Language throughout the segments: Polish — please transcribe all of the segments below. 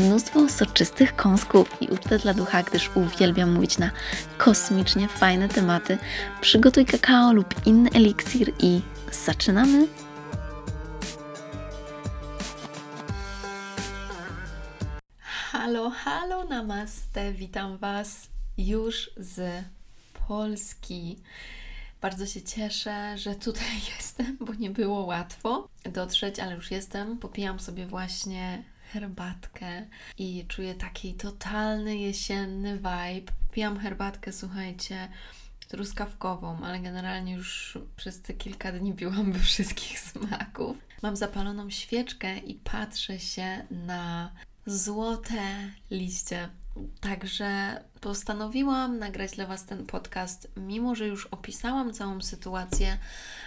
mnóstwo soczystych kąsków i ucztę dla ducha, gdyż uwielbiam mówić na kosmicznie fajne tematy. Przygotuj kakao lub inny eliksir i zaczynamy! Halo, halo, namaste, witam Was już z Polski. Bardzo się cieszę, że tutaj jestem, bo nie było łatwo dotrzeć, ale już jestem. Popijam sobie właśnie herbatkę i czuję taki totalny jesienny vibe. Pijam herbatkę, słuchajcie, truskawkową, ale generalnie już przez te kilka dni piłam we wszystkich smaków. Mam zapaloną świeczkę i patrzę się na złote liście. Także postanowiłam nagrać dla Was ten podcast, mimo że już opisałam całą sytuację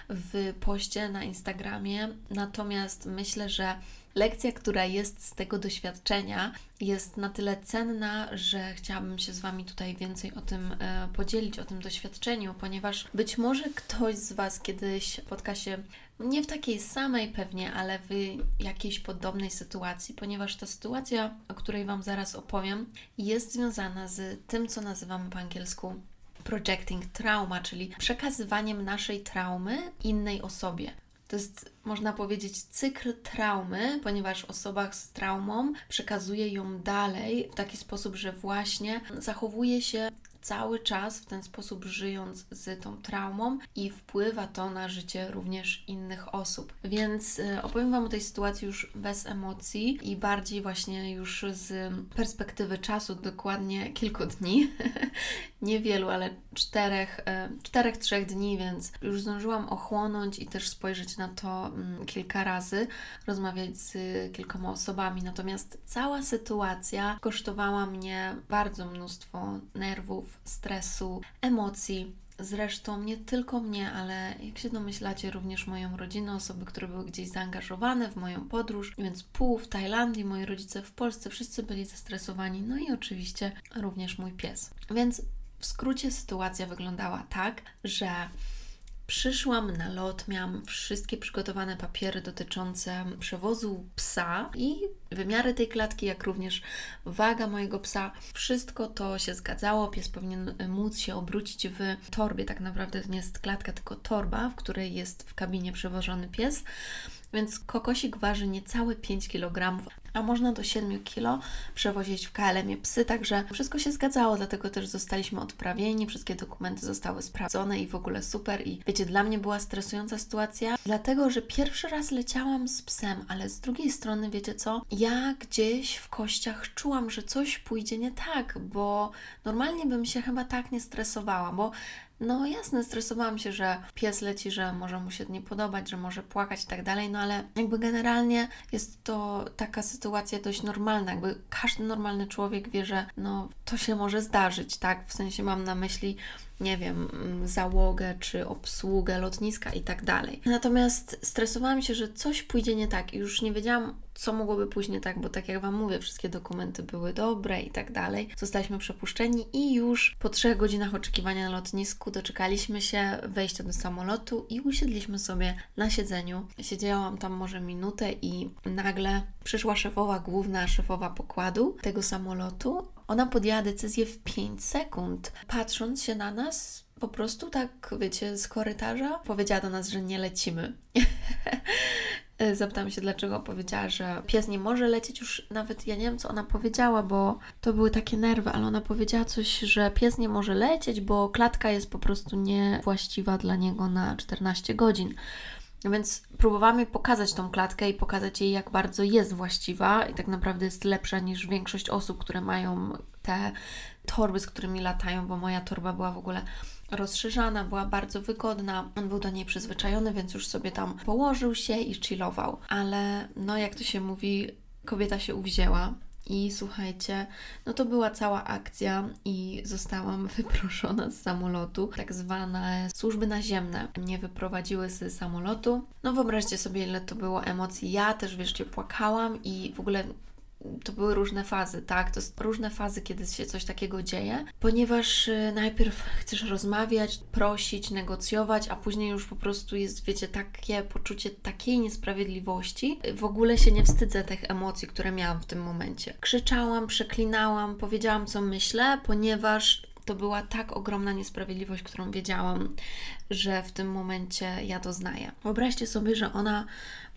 w poście na Instagramie. Natomiast myślę, że lekcja, która jest z tego doświadczenia, jest na tyle cenna, że chciałabym się z Wami tutaj więcej o tym e, podzielić, o tym doświadczeniu, ponieważ być może ktoś z Was kiedyś spotka się nie w takiej samej pewnie, ale w jakiejś podobnej sytuacji, ponieważ ta sytuacja, o której Wam zaraz opowiem, jest związana z tym, co nazywamy po angielsku projecting trauma, czyli przekazywaniem naszej traumy innej osobie. To jest, można powiedzieć, cykl traumy, ponieważ osoba z traumą przekazuje ją dalej w taki sposób, że właśnie zachowuje się cały czas w ten sposób żyjąc z tą traumą i wpływa to na życie również innych osób. Więc y, opowiem Wam o tej sytuacji już bez emocji i bardziej właśnie już z perspektywy czasu, dokładnie kilku dni. Niewielu, ale czterech, y, czterech, trzech dni, więc już zdążyłam ochłonąć i też spojrzeć na to mm, kilka razy, rozmawiać z kilkoma osobami. Natomiast cała sytuacja kosztowała mnie bardzo mnóstwo nerwów, stresu, emocji. Zresztą nie tylko mnie, ale jak się domyślacie, również moją rodzinę, osoby, które były gdzieś zaangażowane w moją podróż, więc pół w Tajlandii, moi rodzice w Polsce, wszyscy byli zestresowani, no i oczywiście również mój pies. Więc w skrócie sytuacja wyglądała tak, że Przyszłam na lot, miałam wszystkie przygotowane papiery dotyczące przewozu psa i wymiary tej klatki, jak również waga mojego psa. Wszystko to się zgadzało. Pies powinien móc się obrócić w torbie. Tak naprawdę to nie jest klatka, tylko torba, w której jest w kabinie przewożony pies. Więc kokosik waży niecałe 5 kg, a można do 7 kg przewozić w KLM-ie psy, także wszystko się zgadzało, dlatego też zostaliśmy odprawieni, wszystkie dokumenty zostały sprawdzone i w ogóle super. I wiecie, dla mnie była stresująca sytuacja, dlatego że pierwszy raz leciałam z psem, ale z drugiej strony, wiecie co, ja gdzieś w kościach czułam, że coś pójdzie nie tak, bo normalnie bym się chyba tak nie stresowała, bo no jasne, stresowałam się, że pies leci, że może mu się nie podobać, że może płakać i tak dalej, no ale jakby generalnie jest to taka sytuacja dość normalna, jakby każdy normalny człowiek wie, że no to się może zdarzyć, tak? W sensie mam na myśli nie wiem, mm, załogę czy obsługę lotniska i tak dalej. Natomiast stresowałam się, że coś pójdzie nie tak i już nie wiedziałam, co mogłoby pójść nie tak, bo tak jak Wam mówię, wszystkie dokumenty były dobre i tak dalej. Zostaliśmy przepuszczeni i już po trzech godzinach oczekiwania na lotnisku doczekaliśmy się wejścia do samolotu i usiedliśmy sobie na siedzeniu. Siedziałam tam może minutę i nagle przyszła szefowa główna, szefowa pokładu tego samolotu ona podjęła decyzję w 5 sekund, patrząc się na nas po prostu tak, wiecie, z korytarza, powiedziała do nas, że nie lecimy. Zapytałam się, dlaczego powiedziała, że pies nie może lecieć. Już nawet ja nie wiem, co ona powiedziała, bo to były takie nerwy, ale ona powiedziała coś, że pies nie może lecieć, bo klatka jest po prostu niewłaściwa dla niego na 14 godzin. Więc próbowałam pokazać tą klatkę i pokazać jej, jak bardzo jest właściwa i tak naprawdę jest lepsza niż większość osób, które mają te torby, z którymi latają, bo moja torba była w ogóle rozszerzana, była bardzo wygodna. On był do niej przyzwyczajony, więc już sobie tam położył się i chillował. Ale no, jak to się mówi, kobieta się uwzięła I słuchajcie, no to była cała akcja i zostałam wyproszona z samolotu. Tak zwane służby naziemne mnie wyprowadziły z samolotu. No wyobraźcie sobie, ile to było emocji. Ja też, wieszcie, płakałam i w ogóle to były różne fazy, tak? To jest różne fazy, kiedy się coś takiego dzieje, ponieważ y, najpierw chcesz rozmawiać, prosić, negocjować, a później już po prostu jest, wiecie, takie poczucie takiej niesprawiedliwości. W ogóle się nie wstydzę tych emocji, które miałam w tym momencie. Krzyczałam, przeklinałam, powiedziałam, co myślę, ponieważ to była tak ogromna niesprawiedliwość, którą wiedziałam, że w tym momencie ja doznaję. Wyobraźcie sobie, że ona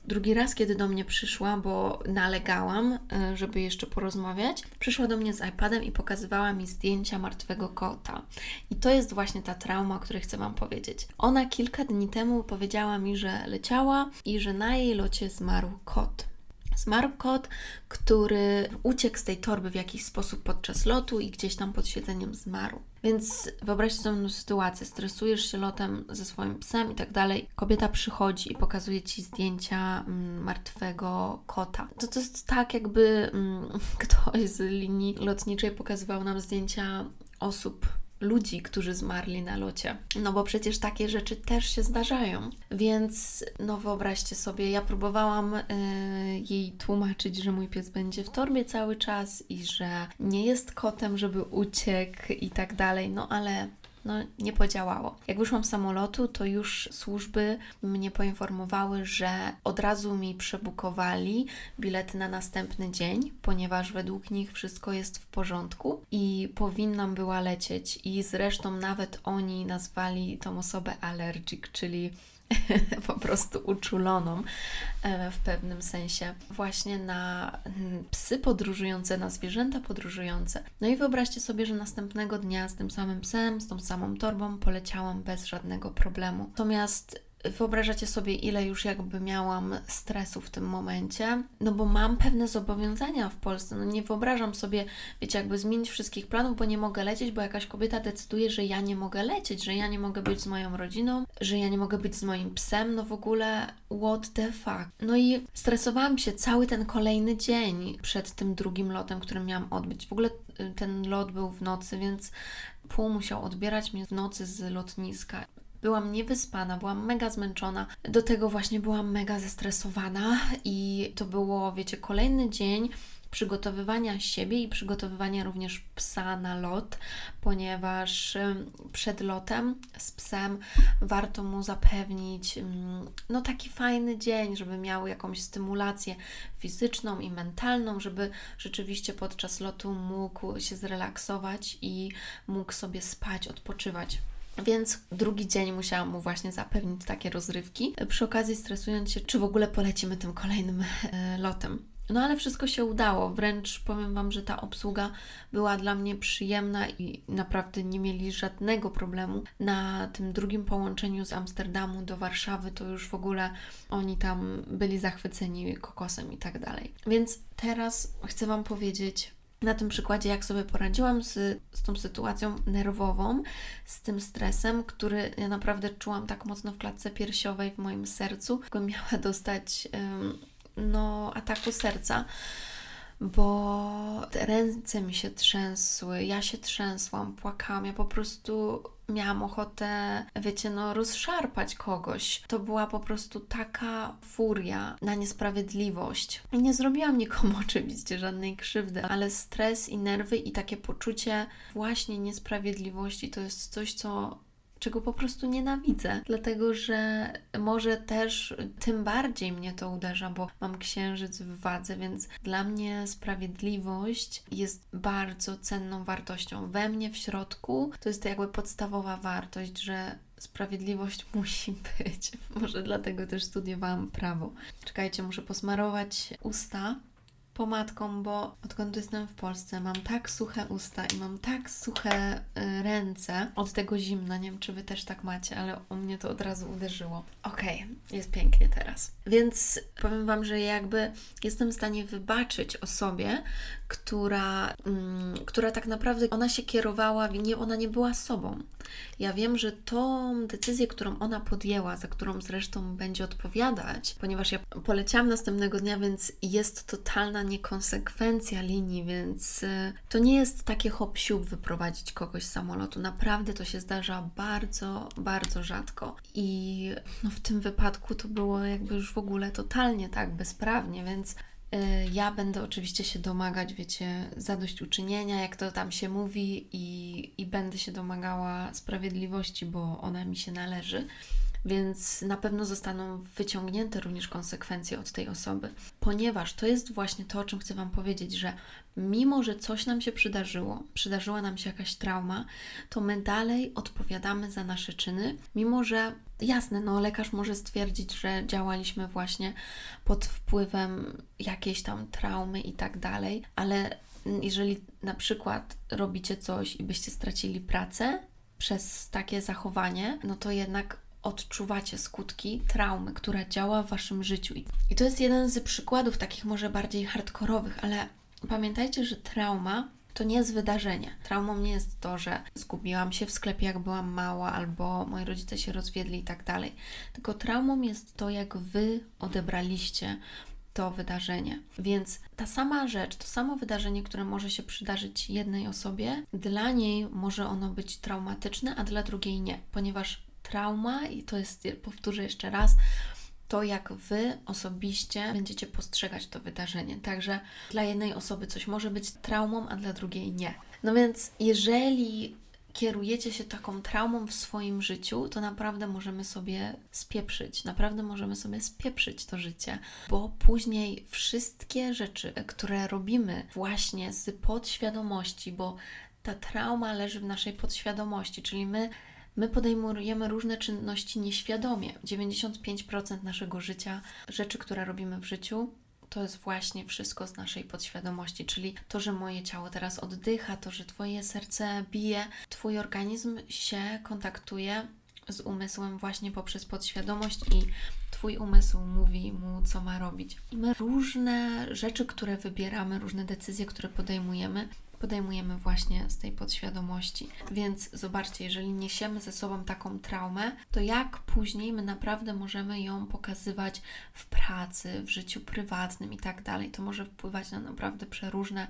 Drugi raz, kiedy do mnie przyszła, bo nalegałam, e, żeby jeszcze porozmawiać, przyszła do mnie z iPadem i pokazywała mi zdjęcia martwego kota. I to jest właśnie ta trauma, o której chcę Wam powiedzieć. Ona kilka dni temu powiedziała mi, że leciała i że na jej locie zmarł kot. Zmarł kot, który uciekł z tej torby w jakiś sposób podczas lotu i gdzieś tam pod siedzeniem zmarł. Więc wyobraźcie sobie sytuację, stresujesz się lotem ze swoim psem i tak dalej. Kobieta przychodzi i pokazuje Ci zdjęcia mm, martwego kota. To, to jest tak, jakby mm, ktoś z linii lotniczej pokazywał nam zdjęcia osób ludzi, którzy zmarli na locie. No bo przecież takie rzeczy też się zdarzają. Więc no wyobraźcie sobie, ja próbowałam y, jej tłumaczyć, że mój pies będzie w torbie cały czas i że nie jest kotem, żeby uciekł i tak dalej, no ale no nie podziałało. Jak wyszłam z samolotu, to już służby mnie poinformowały, że od razu mi przebukowali bilety na następny dzień, ponieważ według nich wszystko jest w porządku i powinnam była lecieć. I zresztą nawet oni nazwali tą osobę allergic, czyli po prostu uczuloną e, w pewnym sensie właśnie na mm, psy podróżujące, na zwierzęta podróżujące. No i wyobraźcie sobie, że następnego dnia z tym samym psem, z tą samą torbą poleciałam bez żadnego problemu. Natomiast Wyobrażacie sobie, ile już jakby miałam stresu w tym momencie, no bo mam pewne zobowiązania w Polsce. No nie wyobrażam sobie, wiecie, jakby zmienić wszystkich planów, bo nie mogę lecieć, bo jakaś kobieta decyduje, że ja nie mogę lecieć, że ja nie mogę być z moją rodziną, że ja nie mogę być z moim psem. No w ogóle, what the fuck. No i stresowałam się cały ten kolejny dzień przed tym drugim lotem, który miałam odbyć. W ogóle y, ten lot był w nocy, więc pół musiał odbierać mnie w nocy z lotniska. Byłam niewyspana, byłam mega zmęczona. Do tego właśnie byłam mega zestresowana i to było, wiecie, kolejny dzień przygotowywania siebie i przygotowywania również psa na lot, ponieważ przed lotem z psem warto mu zapewnić no taki fajny dzień, żeby miał jakąś stymulację fizyczną i mentalną, żeby rzeczywiście podczas lotu mógł się zrelaksować i mógł sobie spać, odpoczywać. Więc drugi dzień musiałam mu właśnie zapewnić takie rozrywki, przy okazji stresując się, czy w ogóle polecimy tym kolejnym e, lotem. No ale wszystko się udało, wręcz powiem Wam, że ta obsługa była dla mnie przyjemna i naprawdę nie mieli żadnego problemu. Na tym drugim połączeniu z Amsterdamu do Warszawy to już w ogóle oni tam byli zachwyceni kokosem i tak dalej. Więc teraz chcę Wam powiedzieć, na tym przykładzie, jak sobie poradziłam z, z tą sytuacją nerwową, z tym stresem, który ja naprawdę czułam tak mocno w klatce piersiowej, w moim sercu, miała dostać um, no, ataku serca bo ręce mi się trzęsły, ja się trzęsłam, płakałam, ja po prostu miałam ochotę, wiecie, no rozszarpać kogoś. To była po prostu taka furia na niesprawiedliwość. Nie zrobiłam nikomu oczywiście żadnej krzywdy, ale stres i nerwy i takie poczucie właśnie niesprawiedliwości to jest coś, co czego po prostu nienawidzę, dlatego że może też tym bardziej mnie to uderza, bo mam księżyc w wadze, więc dla mnie sprawiedliwość jest bardzo cenną wartością. We mnie w środku to jest jakby podstawowa wartość, że sprawiedliwość musi być. Może dlatego też studiowałam prawo. Czekajcie, muszę posmarować usta pomadką, bo odkąd jestem w Polsce mam tak suche usta i mam tak suche y, ręce od tego zimna. Nie wiem, czy Wy też tak macie, ale u mnie to od razu uderzyło. Okej, okay, jest pięknie teraz. Więc powiem Wam, że jakby jestem w stanie wybaczyć osobie, która, mm, która tak naprawdę ona się kierowała, nie, ona nie była sobą. Ja wiem, że tą decyzję, którą ona podjęła, za którą zresztą będzie odpowiadać, ponieważ ja poleciałam następnego dnia, więc jest totalna niekonsekwencja linii, więc y, to nie jest takie hop wyprowadzić kogoś z samolotu. Naprawdę to się zdarza bardzo, bardzo rzadko. I no, w tym wypadku to było jakby już w ogóle totalnie tak bezprawnie, więc ja będę oczywiście się domagać, wiecie, zadośćuczynienia, jak to tam się mówi, i, i będę się domagała sprawiedliwości, bo ona mi się należy. Więc na pewno zostaną wyciągnięte również konsekwencje od tej osoby, ponieważ to jest właśnie to, o czym chcę Wam powiedzieć, że mimo, że coś nam się przydarzyło, przydarzyła nam się jakaś trauma, to my dalej odpowiadamy za nasze czyny, mimo że jasne, no lekarz może stwierdzić, że działaliśmy właśnie pod wpływem jakiejś tam traumy i tak dalej, ale jeżeli na przykład robicie coś i byście stracili pracę przez takie zachowanie, no to jednak odczuwacie skutki traumy, która działa w waszym życiu. I to jest jeden z przykładów takich może bardziej hardkorowych, ale pamiętajcie, że trauma to nie jest wydarzenie. Traumą nie jest to, że zgubiłam się w sklepie, jak byłam mała, albo moi rodzice się rozwiedli i tak dalej. Tylko traumą jest to, jak wy odebraliście to wydarzenie. Więc ta sama rzecz, to samo wydarzenie, które może się przydarzyć jednej osobie, dla niej może ono być traumatyczne, a dla drugiej nie, ponieważ trauma, i to jest, powtórzę jeszcze raz, to jak Wy osobiście będziecie postrzegać to wydarzenie. Także dla jednej osoby coś może być traumą, a dla drugiej nie. No więc jeżeli kierujecie się taką traumą w swoim życiu, to naprawdę możemy sobie spieprzyć, naprawdę możemy sobie spieprzyć to życie, bo później wszystkie rzeczy, które robimy właśnie z podświadomości, bo ta trauma leży w naszej podświadomości, czyli my My podejmujemy różne czynności nieświadomie. 95% naszego życia, rzeczy, które robimy w życiu, to jest właśnie wszystko z naszej podświadomości, czyli to, że moje ciało teraz oddycha, to, że Twoje serce bije, Twój organizm się kontaktuje z umysłem właśnie poprzez podświadomość i Twój umysł mówi mu, co ma robić. I my różne rzeczy, które wybieramy, różne decyzje, które podejmujemy, podejmujemy właśnie z tej podświadomości. Więc zobaczcie, jeżeli niesiemy ze sobą taką traumę, to jak później my naprawdę możemy ją pokazywać w pracy, w życiu prywatnym i tak dalej. To może wpływać na naprawdę przeróżne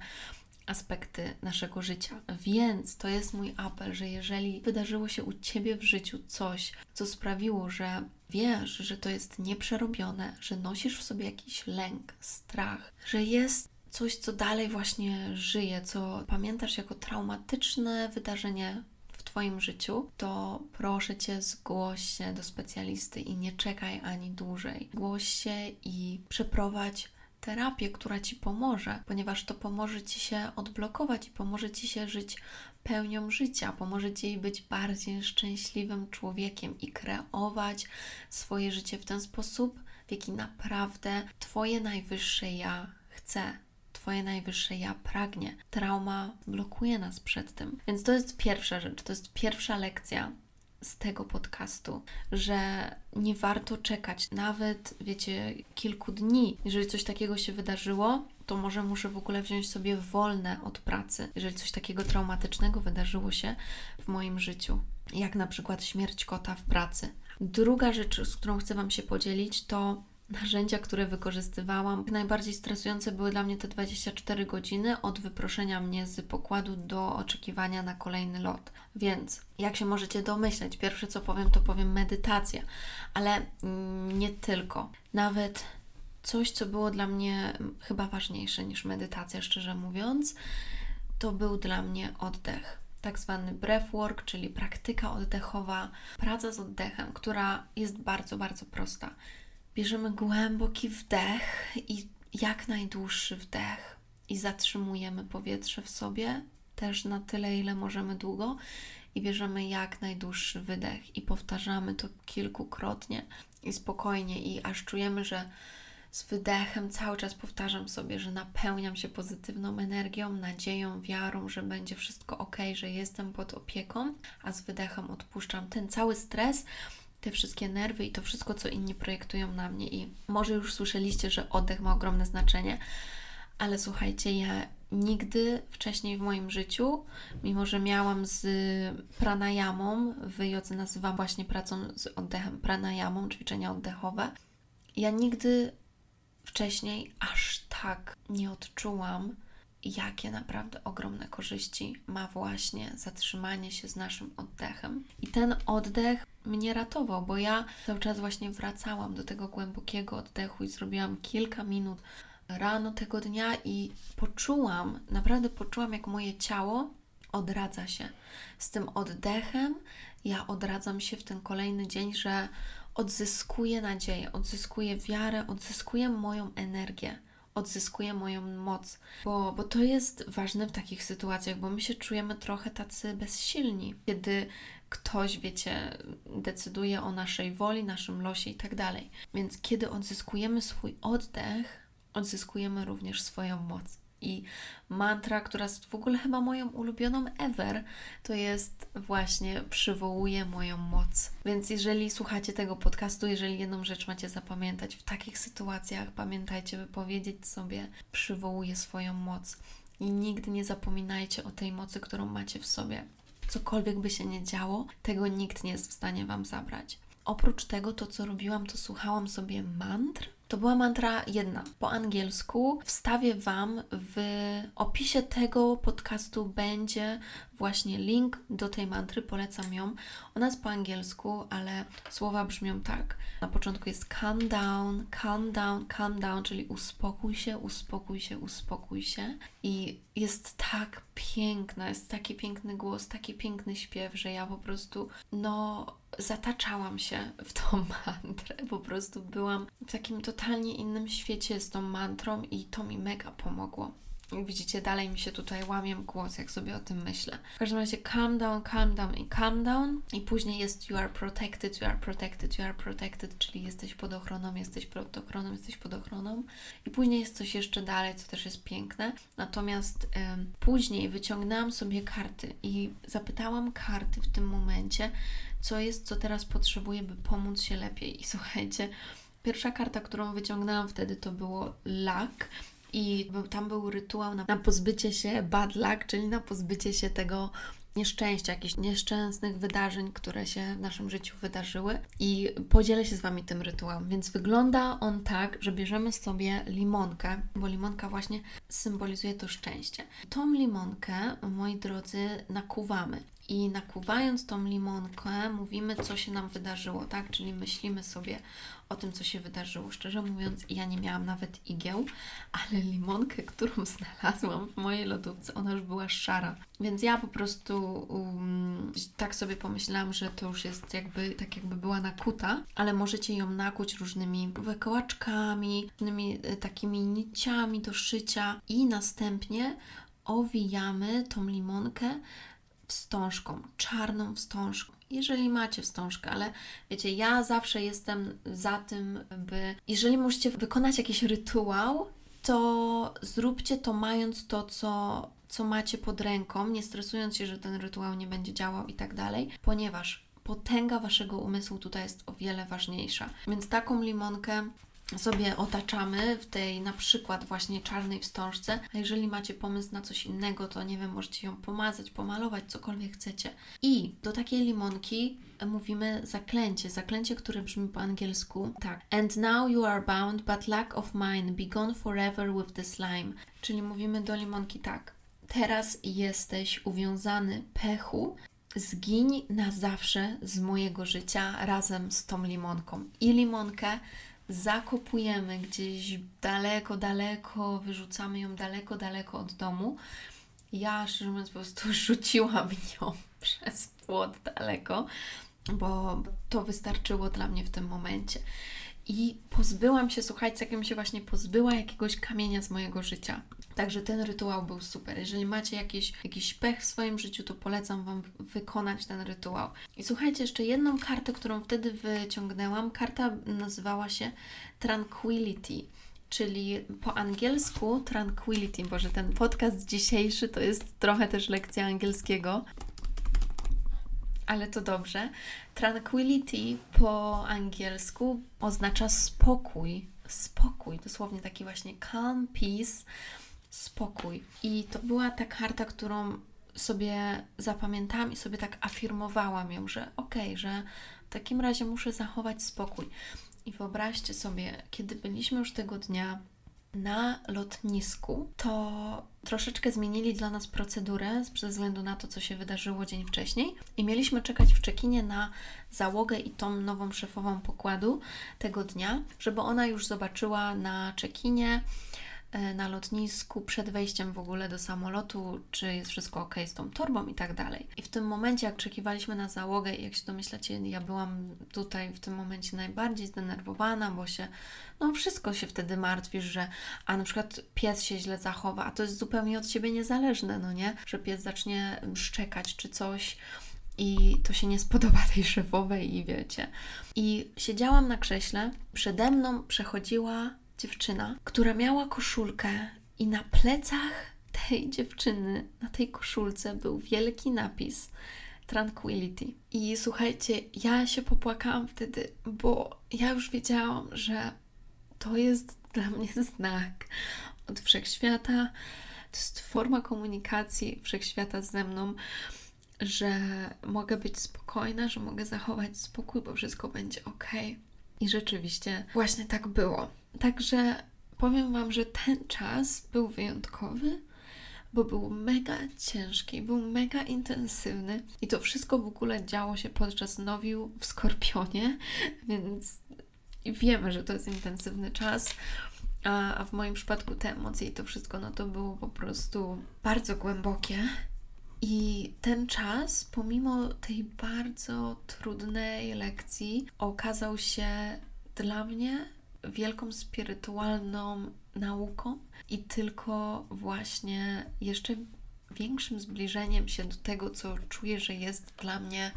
aspekty naszego życia. Więc to jest mój apel, że jeżeli wydarzyło się u Ciebie w życiu coś, co sprawiło, że wiesz, że to jest nieprzerobione, że nosisz w sobie jakiś lęk, strach, że jest coś, co dalej właśnie żyje, co pamiętasz jako traumatyczne wydarzenie w Twoim życiu, to proszę Cię, zgłoś się do specjalisty i nie czekaj ani dłużej. Zgłoś się i przeprowadź terapię, która Ci pomoże, ponieważ to pomoże Ci się odblokować i pomoże Ci się żyć pełnią życia, pomoże Ci być bardziej szczęśliwym człowiekiem i kreować swoje życie w ten sposób, w jaki naprawdę Twoje najwyższe ja chce. Twoje najwyższe ja pragnie. Trauma blokuje nas przed tym. Więc to jest pierwsza rzecz, to jest pierwsza lekcja z tego podcastu, że nie warto czekać nawet, wiecie, kilku dni. Jeżeli coś takiego się wydarzyło, to może muszę w ogóle wziąć sobie wolne od pracy, jeżeli coś takiego traumatycznego wydarzyło się w moim życiu, jak na przykład śmierć kota w pracy. Druga rzecz, z którą chcę Wam się podzielić, to narzędzia, które wykorzystywałam. Najbardziej stresujące były dla mnie te 24 godziny od wyproszenia mnie z pokładu do oczekiwania na kolejny lot. Więc, jak się możecie domyśleć, pierwsze co powiem, to powiem medytacja, ale mm, nie tylko. Nawet coś, co było dla mnie chyba ważniejsze niż medytacja, szczerze mówiąc, to był dla mnie oddech tak zwany breathwork, czyli praktyka oddechowa, praca z oddechem, która jest bardzo, bardzo prosta. Bierzemy głęboki wdech i jak najdłuższy wdech. I zatrzymujemy powietrze w sobie też na tyle, ile możemy długo. I bierzemy jak najdłuższy wydech. I powtarzamy to kilkukrotnie. I spokojnie. I aż czujemy, że z wydechem cały czas powtarzam sobie, że napełniam się pozytywną energią, nadzieją, wiarą, że będzie wszystko ok, że jestem pod opieką, a z wydechem odpuszczam ten cały stres, te wszystkie nerwy i to wszystko, co inni projektują na mnie. I może już słyszeliście, że oddech ma ogromne znaczenie, Ale słuchajcie, ja nigdy wcześniej w moim życiu, mimo że miałam z pranayamą, w jodze nazywam właśnie pracą z oddechem pranayamą, ćwiczenia oddechowe, ja nigdy wcześniej aż tak nie odczułam, jakie naprawdę ogromne korzyści ma właśnie zatrzymanie się z naszym oddechem. I ten oddech mnie ratował, bo ja cały czas właśnie wracałam do tego głębokiego oddechu i zrobiłam kilka minut rano tego dnia i poczułam, naprawdę poczułam, jak moje ciało odradza się. Z tym oddechem ja odradzam się w ten kolejny dzień, że odzyskuję nadzieję, odzyskuję wiarę, odzyskuję moją energię, odzyskuję moją moc, bo, bo to jest ważne w takich sytuacjach, bo my się czujemy trochę tacy bezsilni, kiedy ktoś, wiecie, decyduje o naszej woli, naszym losie i tak dalej. Więc kiedy odzyskujemy swój oddech, odzyskujemy również swoją moc. I mantra, która jest w ogóle chyba moją ulubioną ever, to jest właśnie przywołuje moją moc. Więc jeżeli słuchacie tego podcastu, jeżeli jedną rzecz macie zapamiętać w takich sytuacjach, pamiętajcie, by powiedzieć sobie przywołuje swoją moc. I nigdy nie zapominajcie o tej mocy, którą macie w sobie. Cokolwiek by się nie działo, tego nikt nie jest w stanie Wam zabrać. Oprócz tego, to co robiłam, to słuchałam sobie mantr. To była mantra jedna po angielsku. Wstawię Wam w opisie tego podcastu będzie właśnie link do tej mantry, polecam ją. Ona jest po angielsku, ale słowa brzmią tak. Na początku jest calm down, calm down, calm down, czyli uspokój się, uspokój się, uspokój się. I jest tak piękna, jest taki piękny głos, taki piękny śpiew, że ja po prostu, no, zataczałam się w tą mantrę. Po prostu byłam w takim totalnie innym świecie z tą mantrą i to mi mega pomogło. Jak widzicie, dalej mi się tutaj łamie głos, jak sobie o tym myślę. W każdym razie calm down, calm down i calm down. I później jest you are protected, you are protected, you are protected, czyli jesteś pod ochroną, jesteś pod ochroną, jesteś pod ochroną. I później jest coś jeszcze dalej, co też jest piękne. Natomiast ym, później wyciągnęłam sobie karty i zapytałam karty w tym momencie, co jest, co teraz potrzebuję, by pomóc się lepiej. I słuchajcie, pierwsza karta, którą wyciągnęłam wtedy, to było luck i tam był rytuał na, na pozbycie się bad luck, czyli na pozbycie się tego nieszczęścia, jakichś nieszczęsnych wydarzeń, które się w naszym życiu wydarzyły i podzielę się z Wami tym rytuałem. Więc wygląda on tak, że bierzemy sobie limonkę, bo limonka właśnie symbolizuje to szczęście. Tą limonkę, moi drodzy, nakuwamy. I nakuwając tą limonkę, mówimy, co się nam wydarzyło, tak? Czyli myślimy sobie o tym, co się wydarzyło. Szczerze mówiąc, ja nie miałam nawet igieł, ale limonkę, którą znalazłam w mojej lodówce, ona już była szara. Więc ja po prostu um, tak sobie pomyślałam, że to już jest jakby, tak jakby była nakuta, ale możecie ją nakuć różnymi wykołaczkami, różnymi e, takimi niciami do szycia i następnie owijamy tą limonkę wstążką, czarną wstążką. Jeżeli macie wstążkę, ale wiecie, ja zawsze jestem za tym, by jeżeli musicie wykonać jakiś rytuał, to zróbcie to mając to, co, co macie pod ręką, nie stresując się, że ten rytuał nie będzie działał i tak dalej, ponieważ potęga waszego umysłu tutaj jest o wiele ważniejsza. Więc taką limonkę sobie otaczamy w tej na przykład właśnie czarnej wstążce, a jeżeli macie pomysł na coś innego, to nie wiem, możecie ją pomazać, pomalować, cokolwiek chcecie. I do takiej limonki mówimy zaklęcie, zaklęcie, które brzmi po angielsku tak. And now you are bound, but lack of mine, be gone forever with the slime. Czyli mówimy do limonki tak. Teraz jesteś uwiązany pechu, zgiń na zawsze z mojego życia razem z tą limonką. I limonkę zakopujemy gdzieś daleko, daleko, wyrzucamy ją daleko, daleko od domu. Ja, szczerze mówiąc, po prostu rzuciłam ją przez płot daleko, bo to wystarczyło dla mnie w tym momencie. I pozbyłam się, słuchajcie, jakim się właśnie pozbyła jakiegoś kamienia z mojego życia. Także ten rytuał był super. Jeżeli macie jakiś, jakiś pech w swoim życiu, to polecam Wam wykonać ten rytuał. I słuchajcie, jeszcze jedną kartę, którą wtedy wyciągnęłam. Karta nazywała się Tranquility czyli po angielsku tranquility, bo że ten podcast dzisiejszy to jest trochę też lekcja angielskiego, ale to dobrze. Tranquility po angielsku oznacza spokój, spokój, dosłownie taki właśnie calm, peace spokój. I to była ta karta, którą sobie zapamiętałam i sobie tak afirmowałam ją, że okej, okay, że w takim razie muszę zachować spokój. I wyobraźcie sobie, kiedy byliśmy już tego dnia na lotnisku, to troszeczkę zmienili dla nas procedurę ze względu na to, co się wydarzyło dzień wcześniej. I mieliśmy czekać w czekinie na załogę i tą nową szefową pokładu tego dnia, żeby ona już zobaczyła na czekinie na lotnisku, przed wejściem w ogóle do samolotu, czy jest wszystko ok z tą torbą i tak dalej. I w tym momencie, jak czekiwaliśmy na załogę, jak się domyślacie, ja byłam tutaj w tym momencie najbardziej zdenerwowana, bo się, no wszystko się wtedy martwisz, że a na przykład pies się źle zachowa, a to jest zupełnie od siebie niezależne, no nie? Że pies zacznie szczekać czy coś i to się nie spodoba tej szefowej i wiecie. I siedziałam na krześle, przede mną przechodziła dziewczyna, która miała koszulkę i na plecach tej dziewczyny, na tej koszulce był wielki napis Tranquility. I słuchajcie, ja się popłakałam wtedy, bo ja już wiedziałam, że to jest dla mnie znak od wszechświata. To jest forma komunikacji wszechświata ze mną, że mogę być spokojna, że mogę zachować spokój, bo wszystko będzie ok. I rzeczywiście właśnie tak było. Także powiem Wam, że ten czas był wyjątkowy, bo był mega ciężki, był mega intensywny i to wszystko w ogóle działo się podczas nowiu w Skorpionie, więc wiemy, że to jest intensywny czas. A, a w moim przypadku te emocje i to wszystko, no to było po prostu bardzo głębokie. I ten czas, pomimo tej bardzo trudnej lekcji, okazał się dla mnie wielką spirytualną nauką i tylko właśnie jeszcze większym zbliżeniem się do tego, co czuję, że jest dla mnie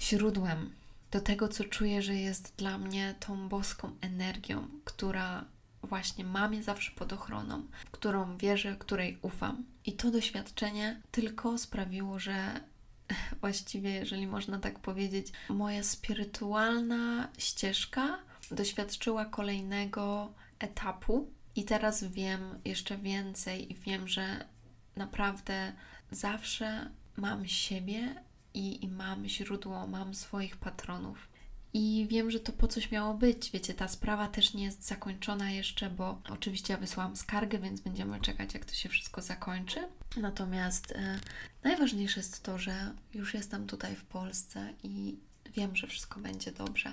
źródłem, do tego, co czuję, że jest dla mnie tą boską energią, która właśnie mam zawsze pod ochroną, w którą wierzę, której ufam. I to doświadczenie tylko sprawiło, że właściwie, jeżeli można tak powiedzieć, moja spirytualna ścieżka doświadczyła kolejnego etapu i teraz wiem jeszcze więcej i wiem, że naprawdę zawsze mam siebie i, i mam źródło, mam swoich patronów. I wiem, że to po coś miało być. Wiecie, ta sprawa też nie jest zakończona jeszcze, bo oczywiście ja wysłałam skargę, więc będziemy czekać, jak to się wszystko zakończy. Natomiast e, najważniejsze jest to, że już jestem tutaj w Polsce i wiem, że wszystko będzie dobrze.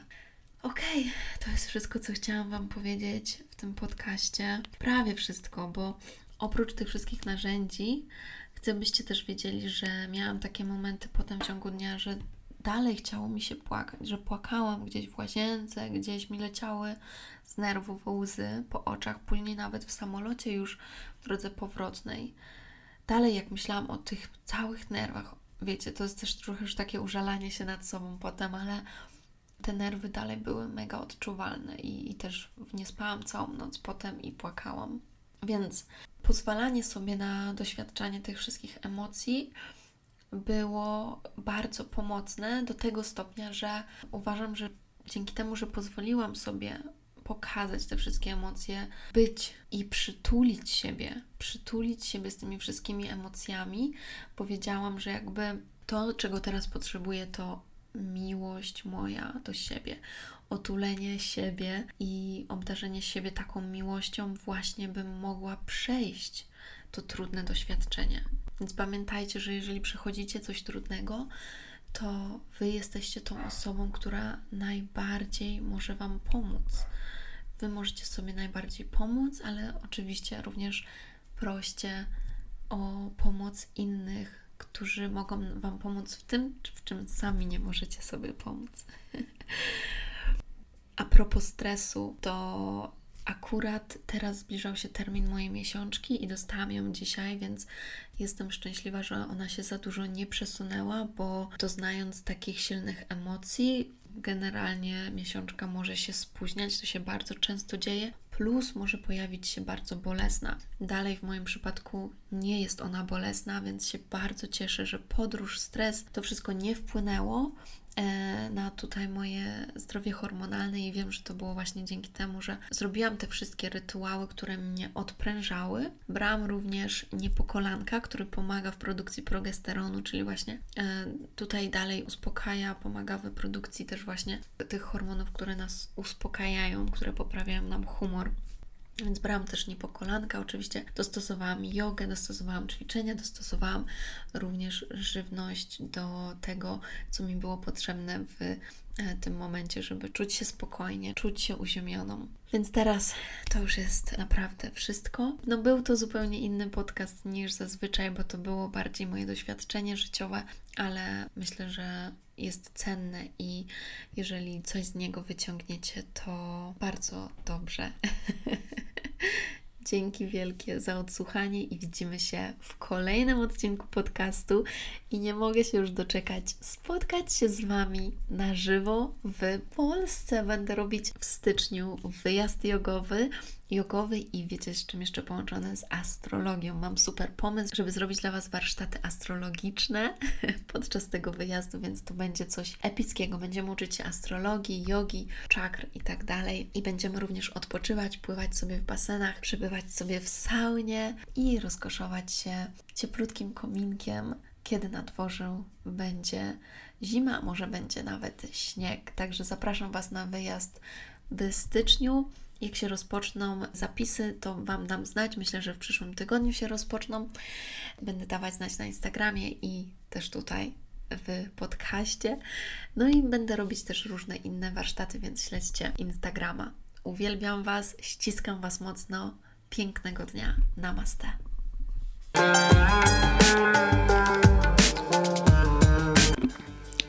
Okej, okay, to jest wszystko, co chciałam Wam powiedzieć w tym podcaście. Prawie wszystko, bo oprócz tych wszystkich narzędzi, chcę, byście też wiedzieli, że miałam takie momenty potem w ciągu dnia, że dalej chciało mi się płakać, że płakałam gdzieś w łazience, gdzieś mi leciały z nerwów łzy po oczach, później nawet w samolocie już w drodze powrotnej. Dalej, jak myślałam o tych całych nerwach, wiecie, to jest też trochę już takie użalanie się nad sobą potem, ale te nerwy dalej były mega odczuwalne i, i też nie spałam całą noc potem i płakałam. Więc pozwalanie sobie na doświadczanie tych wszystkich emocji było bardzo pomocne do tego stopnia, że uważam, że dzięki temu, że pozwoliłam sobie pokazać te wszystkie emocje, być i przytulić siebie, przytulić siebie z tymi wszystkimi emocjami, powiedziałam, że jakby to, czego teraz potrzebuję, to miłość moja do siebie, otulenie siebie i obdarzenie siebie taką miłością, właśnie bym mogła przejść to trudne doświadczenie. Więc pamiętajcie, że jeżeli przechodzicie coś trudnego, to Wy jesteście tą osobą, która najbardziej może Wam pomóc. Wy możecie sobie najbardziej pomóc, ale oczywiście również proście o pomoc innych którzy mogą Wam pomóc w tym, w czym sami nie możecie sobie pomóc. A propos stresu, to akurat teraz zbliżał się termin mojej miesiączki i dostałam ją dzisiaj, więc jestem szczęśliwa, że ona się za dużo nie przesunęła, bo doznając takich silnych emocji, generalnie miesiączka może się spóźniać, to się bardzo często dzieje, plus może pojawić się bardzo bolesna. Dalej w moim przypadku nie jest ona bolesna, więc się bardzo cieszę, że podróż, stres, to wszystko nie wpłynęło na tutaj moje zdrowie hormonalne i wiem, że to było właśnie dzięki temu, że zrobiłam te wszystkie rytuały, które mnie odprężały. Brałam również niepokolanka, który pomaga w produkcji progesteronu, czyli właśnie e, tutaj dalej uspokaja, pomaga w produkcji też właśnie tych hormonów, które nas uspokajają, które poprawiają nam humor. Więc brałam też niepokolanka, oczywiście dostosowałam jogę, dostosowałam ćwiczenia, dostosowałam również żywność do tego, co mi było potrzebne w e, tym momencie, żeby czuć się spokojnie, czuć się uziemioną. Więc teraz to już jest naprawdę wszystko. No był to zupełnie inny podcast niż zazwyczaj, bo to było bardziej moje doświadczenie życiowe, ale myślę, że jest cenne i jeżeli coś z niego wyciągniecie, to bardzo dobrze. Dzięki wielkie za odsłuchanie i widzimy się w kolejnym odcinku podcastu. I nie mogę się już doczekać spotkać się z Wami na żywo w Polsce. Będę robić w styczniu wyjazd jogowy jogowy i wiecie z czym jeszcze połączone z astrologią. Mam super pomysł, żeby zrobić dla Was warsztaty astrologiczne podczas tego wyjazdu, więc to będzie coś epickiego. Będziemy uczyć się astrologii, jogi, czakr i tak dalej. I będziemy również odpoczywać, pływać sobie w basenach, przebywać sobie w saunie i rozkoszować się cieplutkim kominkiem, kiedy na dworze będzie zima, może będzie nawet śnieg. Także zapraszam Was na wyjazd w styczniu. Jak się rozpoczną zapisy, to Wam dam znać. Myślę, że w przyszłym tygodniu się rozpoczną. Będę dawać znać na Instagramie i też tutaj w podcaście. No i będę robić też różne inne warsztaty, więc śledźcie Instagrama. Uwielbiam Was, ściskam Was mocno. Pięknego dnia. Namaste.